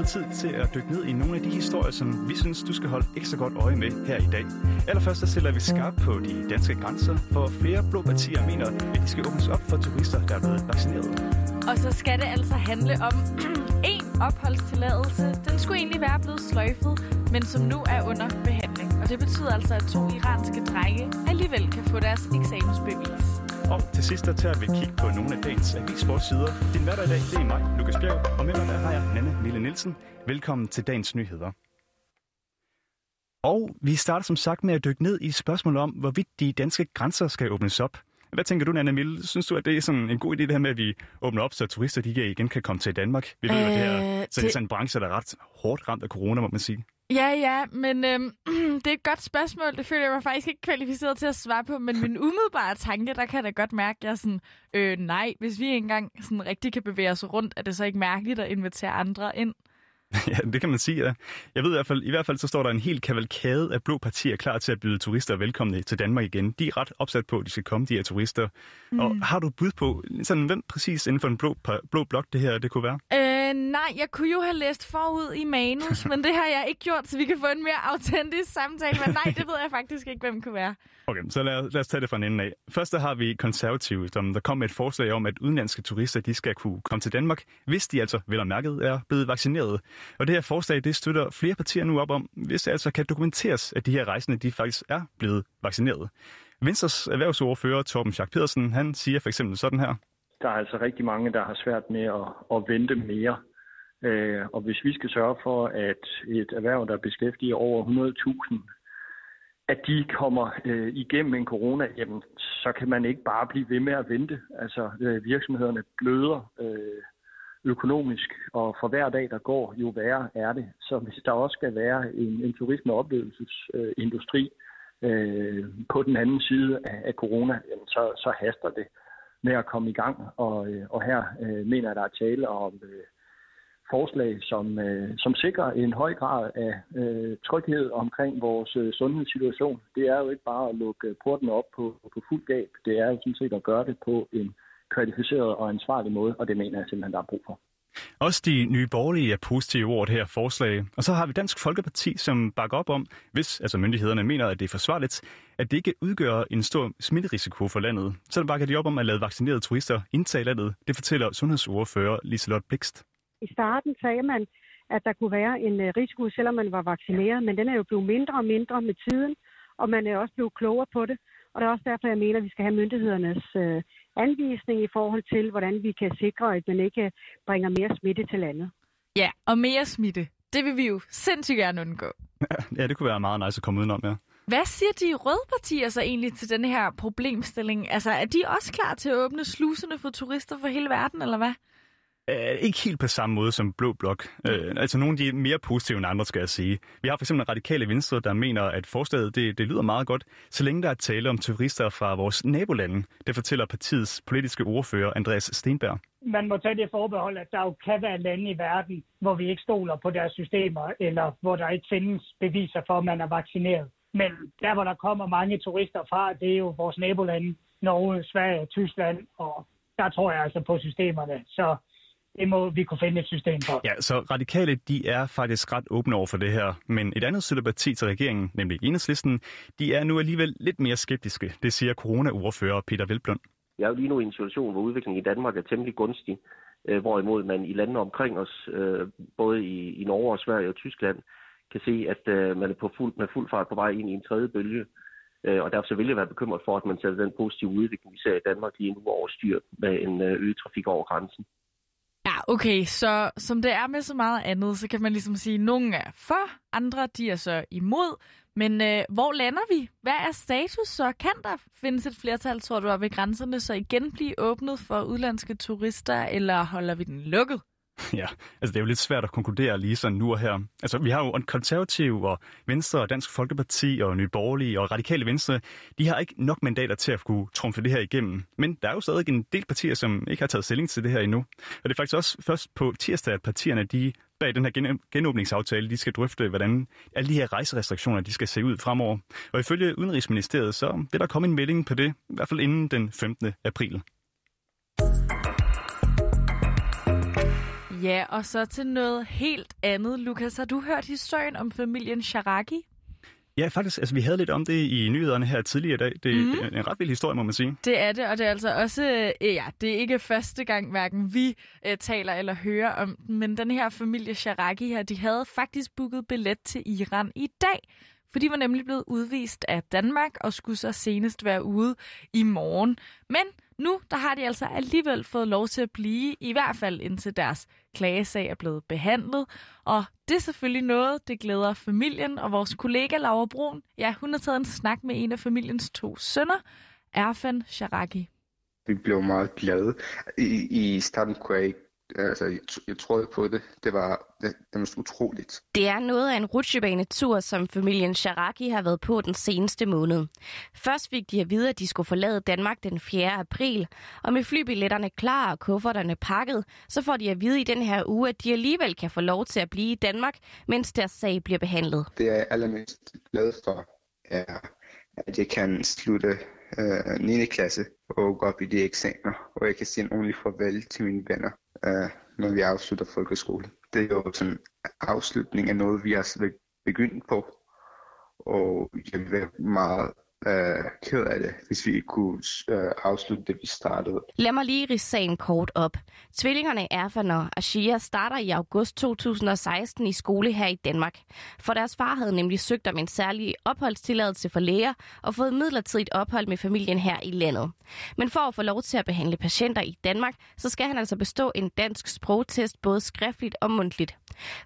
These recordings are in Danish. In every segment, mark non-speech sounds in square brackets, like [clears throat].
blevet tid til at dykke ned i nogle af de historier, som vi synes, du skal holde ekstra godt øje med her i dag. Allerførst så stiller vi skarp på de danske grænser, for flere blå partier mener, at de skal åbnes op for turister, der er blevet vaccineret. Og så skal det altså handle om [clears throat] en opholdstilladelse. Den skulle egentlig være blevet sløjfet, men som nu er under behandling. Og det betyder altså, at to iranske drenge alligevel kan få deres eksamensbevis. Og til sidst der tager vi kig på nogle af dagens avisforsider. Din hverdag i dag, det er mig, Lukas Bjerg, og med mig der har jeg Nanne Mille Nielsen. Velkommen til dagens nyheder. Og vi starter som sagt med at dykke ned i spørgsmålet om, hvorvidt de danske grænser skal åbnes op. Hvad tænker du, Nanne Mille? Synes du, at det er sådan en god idé, det her med, at vi åbner op, så turister de igen kan komme til Danmark? Vi ved, øh, at det, her, så det... det er sådan en branche, der er ret hårdt ramt af corona, må man sige. Ja, ja, men øhm, [clears throat] det er et godt spørgsmål. Det føler jeg mig faktisk ikke kvalificeret til at svare på, men min umiddelbare tanke, der kan jeg da godt mærke, at jeg sådan, øh, nej, hvis vi engang sådan rigtig kan bevæge os rundt, er det så ikke mærkeligt at invitere andre ind? [laughs] Ja, det kan man sige, ja. Jeg ved i hvert fald, i hvert fald så står der en helt kavalkade af blå partier klar til at byde turister velkomne til Danmark igen. De er ret opsat på, at de skal komme, de her turister. Mm. Og har du bud på, sådan, hvem præcis inden for en blå, blå blok det her det kunne være? Øh, Øh, nej, jeg kunne jo have læst forud i manus, men det har jeg ikke gjort, så vi kan få en mere autentisk samtale. Men nej, det ved jeg faktisk ikke, hvem kunne være. Okay, så lad, lad os tage det fra en ende af. Først der har vi konservative, som der kom med et forslag om, at udenlandske turister de skal kunne komme til Danmark, hvis de altså, vel og mærket, er blevet vaccineret. Og det her forslag, det støtter flere partier nu op om, hvis det altså kan dokumenteres, at de her rejsende, de faktisk er blevet vaccineret. Venstres erhvervsordfører, Torben Schack Pedersen, han siger for eksempel sådan her. Der er altså rigtig mange, der har svært med at, at vente mere. Øh, og hvis vi skal sørge for, at et erhverv, der beskæftiger over 100.000, at de kommer øh, igennem en corona, jamen, så kan man ikke bare blive ved med at vente. Altså øh, virksomhederne bløder øh, økonomisk, og for hver dag, der går, jo værre er det. Så hvis der også skal være en, en turisme- og oplevelsesindustri øh, på den anden side af, af corona, jamen, så, så haster det med at komme i gang. Og, øh, og her øh, mener jeg, der er tale om øh, forslag, som, øh, som sikrer en høj grad af øh, tryghed omkring vores øh, sundhedssituation. Det er jo ikke bare at lukke øh, porten op på, på fuld gab. Det er jo sådan set at gøre det på en kvalificeret og ansvarlig måde, og det mener jeg simpelthen, der er brug for. Også de nye borgerlige er positive over det her forslag. Og så har vi Dansk Folkeparti, som bakker op om, hvis altså myndighederne mener, at det er forsvarligt, at det ikke udgør en stor smitterisiko for landet. Så bakker de op om at lade vaccinerede turister indtage landet. Det fortæller sundhedsordfører Liselotte Blikst. I starten sagde man, at der kunne være en øh, risiko, selvom man var vaccineret, men den er jo blevet mindre og mindre med tiden, og man er også blevet klogere på det. Og det er også derfor, jeg mener, at vi skal have myndighedernes øh, anvisning i forhold til, hvordan vi kan sikre, at man ikke bringer mere smitte til landet. Ja, og mere smitte. Det vil vi jo sindssygt gerne undgå. Ja, det kunne være meget nice at komme udenom, ja. Hvad siger de røde partier så egentlig til den her problemstilling? Altså, er de også klar til at åbne sluserne for turister for hele verden, eller hvad? Uh, ikke helt på samme måde som Blå Blok. Uh, altså nogle af de er mere positive end andre, skal jeg sige. Vi har for eksempel radikale venstre, der mener, at forslaget det, det lyder meget godt, så længe der er tale om turister fra vores nabolande. Det fortæller partiets politiske ordfører, Andreas Stenberg. Man må tage det forbehold, at der jo kan være lande i verden, hvor vi ikke stoler på deres systemer, eller hvor der ikke findes beviser for, at man er vaccineret. Men der, hvor der kommer mange turister fra, det er jo vores nabolande, Norge, Sverige, Tyskland, og der tror jeg altså på systemerne. Så det må vi kunne finde et system for. Ja, så radikale, de er faktisk ret åbne over for det her. Men et andet støtteparti til regeringen, nemlig Enhedslisten, de er nu alligevel lidt mere skeptiske. Det siger corona-ordfører Peter Velblund. Vi er jo lige nu i en situation, hvor udviklingen i Danmark er temmelig gunstig, øh, hvorimod man i landene omkring os, øh, både i, i Norge og Sverige og Tyskland, kan se, at øh, man er på fuld, med fuld fart på vej ind i en tredje bølge. Og derfor så vil jeg være bekymret for, at man sætter den positive udvikling, vi ser i Danmark lige nu overstyr med en øget trafik over grænsen. Okay, så som det er med så meget andet, så kan man ligesom sige, at nogle er for, andre de er så imod. Men øh, hvor lander vi? Hvad er status så? Kan der findes et flertal, tror du, ved grænserne så igen blive åbnet for udlandske turister, eller holder vi den lukket? [laughs] Ja, altså det er jo lidt svært at konkludere lige sådan nu og her. Altså vi har jo en konservativ og Venstre og Dansk Folkeparti og Nye Borgerlige og Radikale Venstre. De har ikke nok mandater til at kunne trumfe det her igennem. Men der er jo stadig en del partier, som ikke har taget stilling til det her endnu. Og det er faktisk også først på tirsdag, at partierne de bag den her genåbningsaftale, de skal drøfte, hvordan alle de her rejserestriktioner, de skal se ud fremover. Og ifølge Udenrigsministeriet, så vil der komme en melding på det, i hvert fald inden den 15. april. Ja, og så til noget helt andet. Lukas, har du hørt historien om familien Sharaki? Ja, faktisk. Altså, vi havde lidt om det i nyhederne her tidligere i dag. Det er mm. en ret vild historie, må man sige. Det er det, og det er altså også, øh, ja, det er ikke første gang, hverken vi øh, taler eller hører om den, men den her familie Sharaki her, de havde faktisk booket billet til Iran i dag, for de var nemlig blevet udvist af Danmark og skulle så senest være ude i morgen. Men nu der har de altså alligevel fået lov til at blive, i hvert fald indtil deres klagesag er blevet behandlet. Og det er selvfølgelig noget, det glæder familien og vores kollega Laura Brun. Ja, hun har taget en snak med en af familiens to sønner, Erfan Sharaki. Vi blev meget glade. I, i starten kunne jeg ikke altså, jeg, jeg troede på det. Det var, det, det var utroligt. Det er noget af en rutsjebanetur, som familien Sharaki har været på den seneste måned. Først fik de at vide, at de skulle forlade Danmark den 4. april, og med flybilletterne klar og kufferterne pakket, så får de at vide i den her uge, at de alligevel kan få lov til at blive i Danmark, mens deres sag bliver behandlet. Det er jeg allermest glad for, er, at jeg kan slutte øh, 9. klasse og gå op i de eksamener, og jeg kan sige en ordentlig farvel til mine venner øh, når vi afslutter folkeskole. Det er jo sådan afslutning af noget, vi har begyndt på, og jeg vil være meget øh, ked af det, hvis vi ikke kunne øh, afslutte det, vi startede. Lad mig lige rige sagen kort op. Tvillingerne Erfan og Ashia starter i august 2016 i skole her i Danmark. For deres far havde nemlig søgt om en særlig opholdstilladelse for læger og fået midlertidigt ophold med familien her i landet. Men for at få lov til at behandle patienter i Danmark, så skal han altså bestå en dansk sprogtest både skriftligt og mundtligt.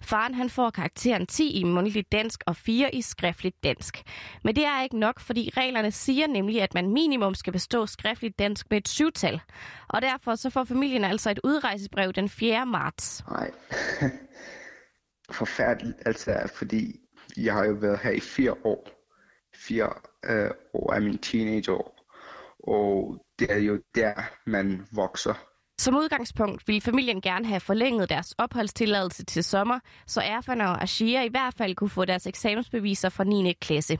Faren han får karakteren 10 i mundtligt dansk og 4 i skriftligt dansk. Men det er ikke nok, fordi reglerne siger nemlig, at man minimum skal bestå skriftligt dansk med et syvtal. Og derfor så får familien altså et udrejsebrev den 4. marts. Nej, [laughs] forfærdeligt altså, fordi jeg har jo været her i fire år. Fire øh, år af min teenageår. Og det er jo der, man vokser som udgangspunkt ville familien gerne have forlænget deres opholdstilladelse til sommer, så Erfan og Ashia i hvert fald kunne få deres eksamensbeviser fra 9. klasse.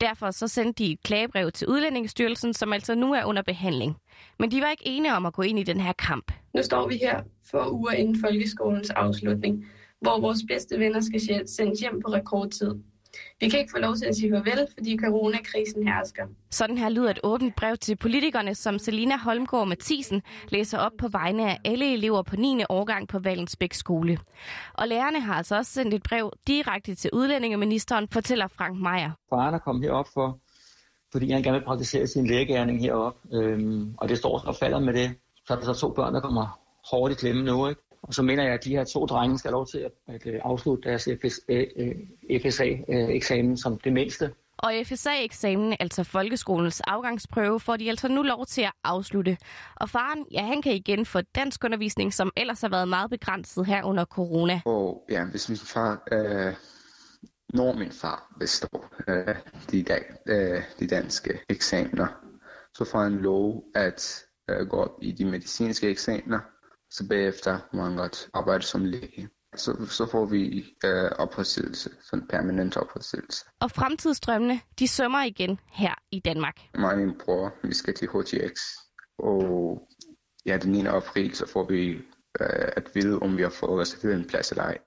Derfor så sendte de et klagebrev til Udlændingsstyrelsen, som altså nu er under behandling. Men de var ikke enige om at gå ind i den her kamp. Nu står vi her for uger inden folkeskolens afslutning, hvor vores bedste venner skal sendes hjem på rekordtid. Vi kan ikke få lov til at sige farvel, fordi coronakrisen hersker. Sådan her lyder et åbent brev til politikerne, som Selina Holmgaard Mathisen læser op på vegne af alle elever på 9. årgang på Valensbæk skole. Og lærerne har altså også sendt et brev direkte til udlændingeministeren, fortæller Frank Meier. Faren er kommet herop for, fordi han gerne vil praktisere sin lægegærning herop, øhm, og det står og falder med det. Så er der så to børn, der kommer hårdt i klemme nu, ikke? Og så mener jeg, at de her to drenge skal have lov til at, at øh, afslutte deres FSA-eksamen øh, som det mindste. Og FSA-eksamen, altså folkeskolens afgangsprøve, får de altså nu lov til at afslutte. Og faren, ja, han kan igen få dansk undervisning, som ellers har været meget begrænset her under corona. Og ja, hvis min far, øh, når min far består øh, de, dag, øh, de danske eksamener, så får han lov at øh, gå op i de medicinske eksamener, så bagefter må han godt arbejde som læge. Så, så får vi øh, opholdstilladelse, sådan permanent opholdstilladelse. Og fremtidsdrømmene, de sømmer igen her i Danmark. Mig og min bror, vi skal til HTX, og ja, den 9. april, så får vi øh, at vide, om vi har fået reserveret en plads eller ej.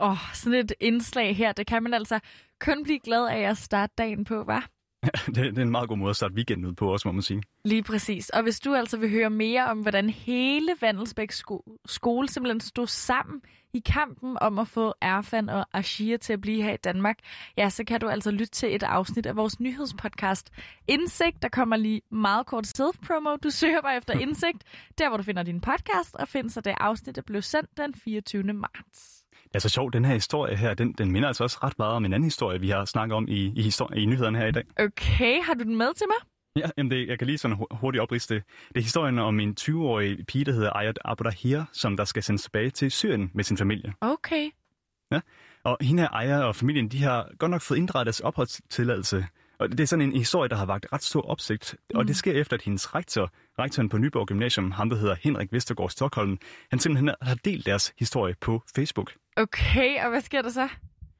Åh, oh, sådan et indslag her, det kan man altså kun blive glad af at starte dagen på, var? [laughs] det, det er en meget god måde at starte weekenden ud på også, må man sige. Lige præcis. Og hvis du altså vil høre mere om, hvordan hele Vandelsbæk sko- skole simpelthen stod sammen i kampen om at få Erfan og Ashia til at blive her i Danmark, ja, så kan du altså lytte til et afsnit af vores nyhedspodcast Indsigt. Der kommer lige meget kort self-promo. Du søger bare efter [laughs] Indsigt, der hvor du finder din podcast, og finder så det afsnit, der blev sendt den 24. marts. Det er så sjovt, den her historie her, den, den minder altså også ret meget om en anden historie, vi har snakket om i, i, historie, i nyhederne her i dag. Okay, har du den med til mig? Ja, jamen det, jeg kan lige sådan hurtigt opriste det. Det er historien om en 20-årig pige, der hedder Ayat Abudahir, som der skal sendes tilbage til Syrien med sin familie. Okay. Ja, og hende her Aya og familien, de har godt nok fået indrettet deres opholdstilladelse. Og det er sådan en historie, der har vagt ret stor opsigt. Mm. Og det sker efter, at hendes rektor, rektoren på Nyborg Gymnasium, ham der hedder Henrik Vestergaard Stockholm, han simpelthen har delt deres historie på Facebook. Okay, og hvad sker der så?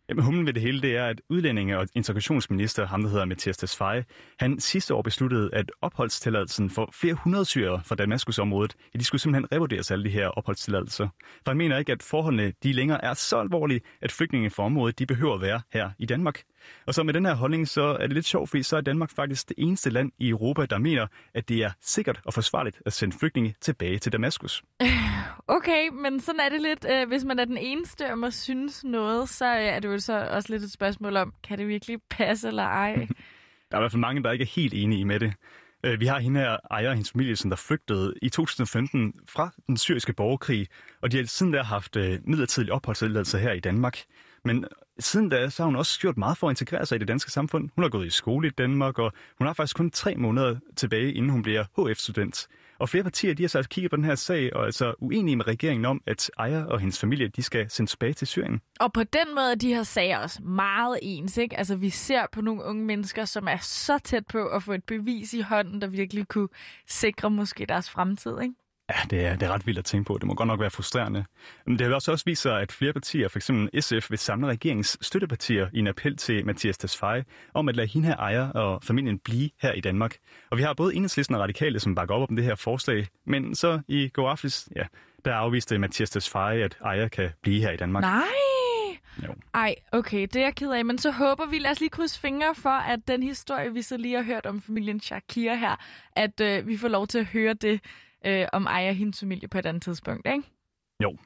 Jamen, humlen ved det hele, det er, at udlændinge- og integrationsminister, ham der hedder Mathias Tesfaye, han sidste år besluttede, at opholdstilladelsen for flere hundrede syrere fra Damaskusområdet, ja, de skulle simpelthen revurderes alle de her opholdstilladelser. For han mener ikke, at forholdene de længere er så alvorlige, at flygtninge fra området de behøver at være her i Danmark. Og så med den her holdning, så er det lidt sjovt, fordi så er Danmark faktisk det eneste land i Europa, der mener, at det er sikkert og forsvarligt at sende flygtninge tilbage til Damaskus. [laughs] Okay, men sådan er det lidt. Øh, hvis man er den eneste om at synes noget, så øh, er det jo så også lidt et spørgsmål om, kan det virkelig passe eller ej? [laughs] Der er i hvert fald mange, der ikke er helt enige med det. Øh, Vi har hende her, ejer og hendes familie, som der flygtede i 2015 fra den syriske borgerkrig, og de har siden der haft midlertidig opholdstilladelse her i Danmark. Men siden da, så har hun også gjort meget for at integrere sig i det danske samfund. Hun har gået i skole i Danmark, og hun har faktisk kun tre måneder tilbage, inden hun bliver HF-student. Og flere partier, de har så altså kigget på den her sag, og er altså uenige med regeringen om, at Ejer og hendes familie, de skal sendes tilbage til Syrien. Og på den måde er de her sager også meget ens, ikke? Altså, vi ser på nogle unge mennesker, som er så tæt på at få et bevis i hånden, der virkelig kunne sikre måske deres fremtid, ikke? Ja, det er, det er ret vildt at tænke på. Det må godt nok være frustrerende. Men det har også også vist sig, at flere partier, f.eks. SF, vil samle regeringens støttepartier i en appel til Mathias Tesfaye om at lade hende her ejer og familien blive her i Danmark. Og vi har både enhedslisten og radikale, som bakker op om det her forslag. Men så i går aftes, ja, der afviste Mathias Tesfaye, at ejer kan blive her i Danmark. Nej! Jo. Ej, okay, det er jeg ked af. Men så håber vi, lad os lige krydse fingre for, at den historie, vi så lige har hørt om familien Shakir her, at øh, vi får lov til at høre det øh, om Aya og hendes familie på et andet tidspunkt, ikke? Jo.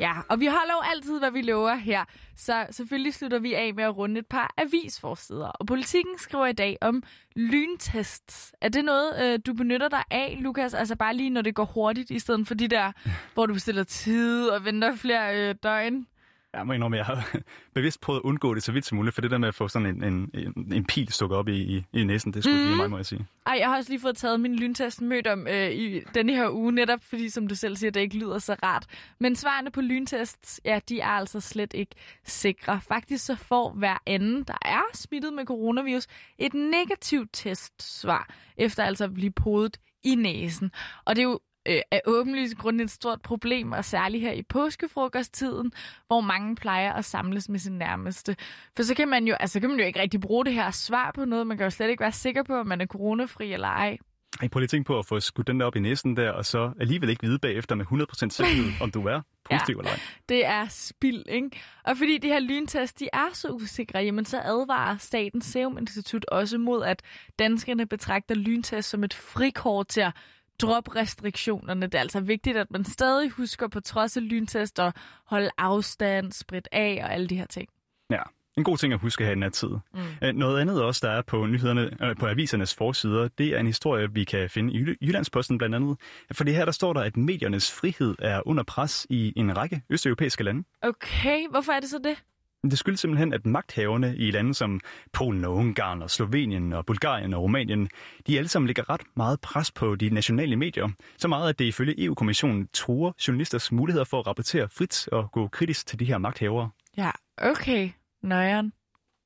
Ja, og vi holder jo altid, hvad vi lover her. Så selvfølgelig slutter vi af med at runde et par avisforsider. Og politikken skriver i dag om lyntests. Er det noget, øh, du benytter dig af, Lukas? Altså bare lige, når det går hurtigt, i stedet for de der, hvor du bestiller tid og venter flere øh, døgn? Jeg må indrømme, jeg har [laughs] bevidst prøvet at undgå det så vidt som muligt, for det der med at få sådan en, en, en, en pil stukket op i, i, i næsen, det skulle mm. lige mig, må jeg sige. Ej, jeg har også lige fået taget min lyntest mødt om øh, i denne her uge, netop fordi, som du selv siger, det ikke lyder så rart. Men svarene på lyntests, ja, de er altså slet ikke sikre. Faktisk så får hver anden, der er smittet med coronavirus, et negativt testsvar, efter altså at blive podet i næsen. Og det er jo øh, af åbenlyst grund et stort problem, og særligt her i påskefrokosttiden, hvor mange plejer at samles med sin nærmeste. For så kan man jo, altså, kan man jo ikke rigtig bruge det her svar på noget. Man kan jo slet ikke være sikker på, om man er coronafri eller ej. Ej, prøv lige at tænke på at få skudt den der op i næsen der, og så alligevel ikke vide bagefter med 100% sikkerhed, om du er [laughs] positiv ja, eller ej. Det er spild, ikke? Og fordi de her lyntest, de er så usikre, jamen så advarer Statens Serum Institut også mod, at danskerne betragter lyntest som et frikort til at droppe restriktionerne. Det er altså vigtigt, at man stadig husker på trods af lyntest at holde afstand, sprit af og alle de her ting. Ja, en god ting at huske her i den her tid. Mm. Noget andet også, der er på nyhederne, øh, på avisernes forsider, det er en historie, vi kan finde i Jyllandsposten blandt andet. For det her, der står der, at mediernes frihed er under pres i en række østeuropæiske lande. Okay, hvorfor er det så det? Det skyldes simpelthen, at magthaverne i lande som Polen og Ungarn og Slovenien og Bulgarien og Rumænien, de alle sammen lægger ret meget pres på de nationale medier. Så meget, at det ifølge EU-kommissionen truer journalisters muligheder for at rapportere frit og gå kritisk til de her magthavere. Ja, okay. Nøjeren.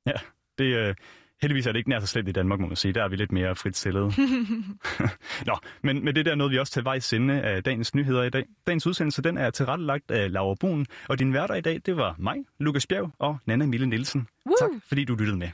Ja, det, øh, heldigvis er det ikke nær så slemt i Danmark, må man sige. Der er vi lidt mere frit stillet. [laughs] [laughs] Nå, men med det der noget vi også til vej sende af dagens nyheder i dag. Dagens udsendelse, den er tilrettelagt af Laura Brun, og din værter i dag, det var mig, Lukas Bjerg og Nana Mille Nielsen. Woo! Tak, fordi du lyttede med.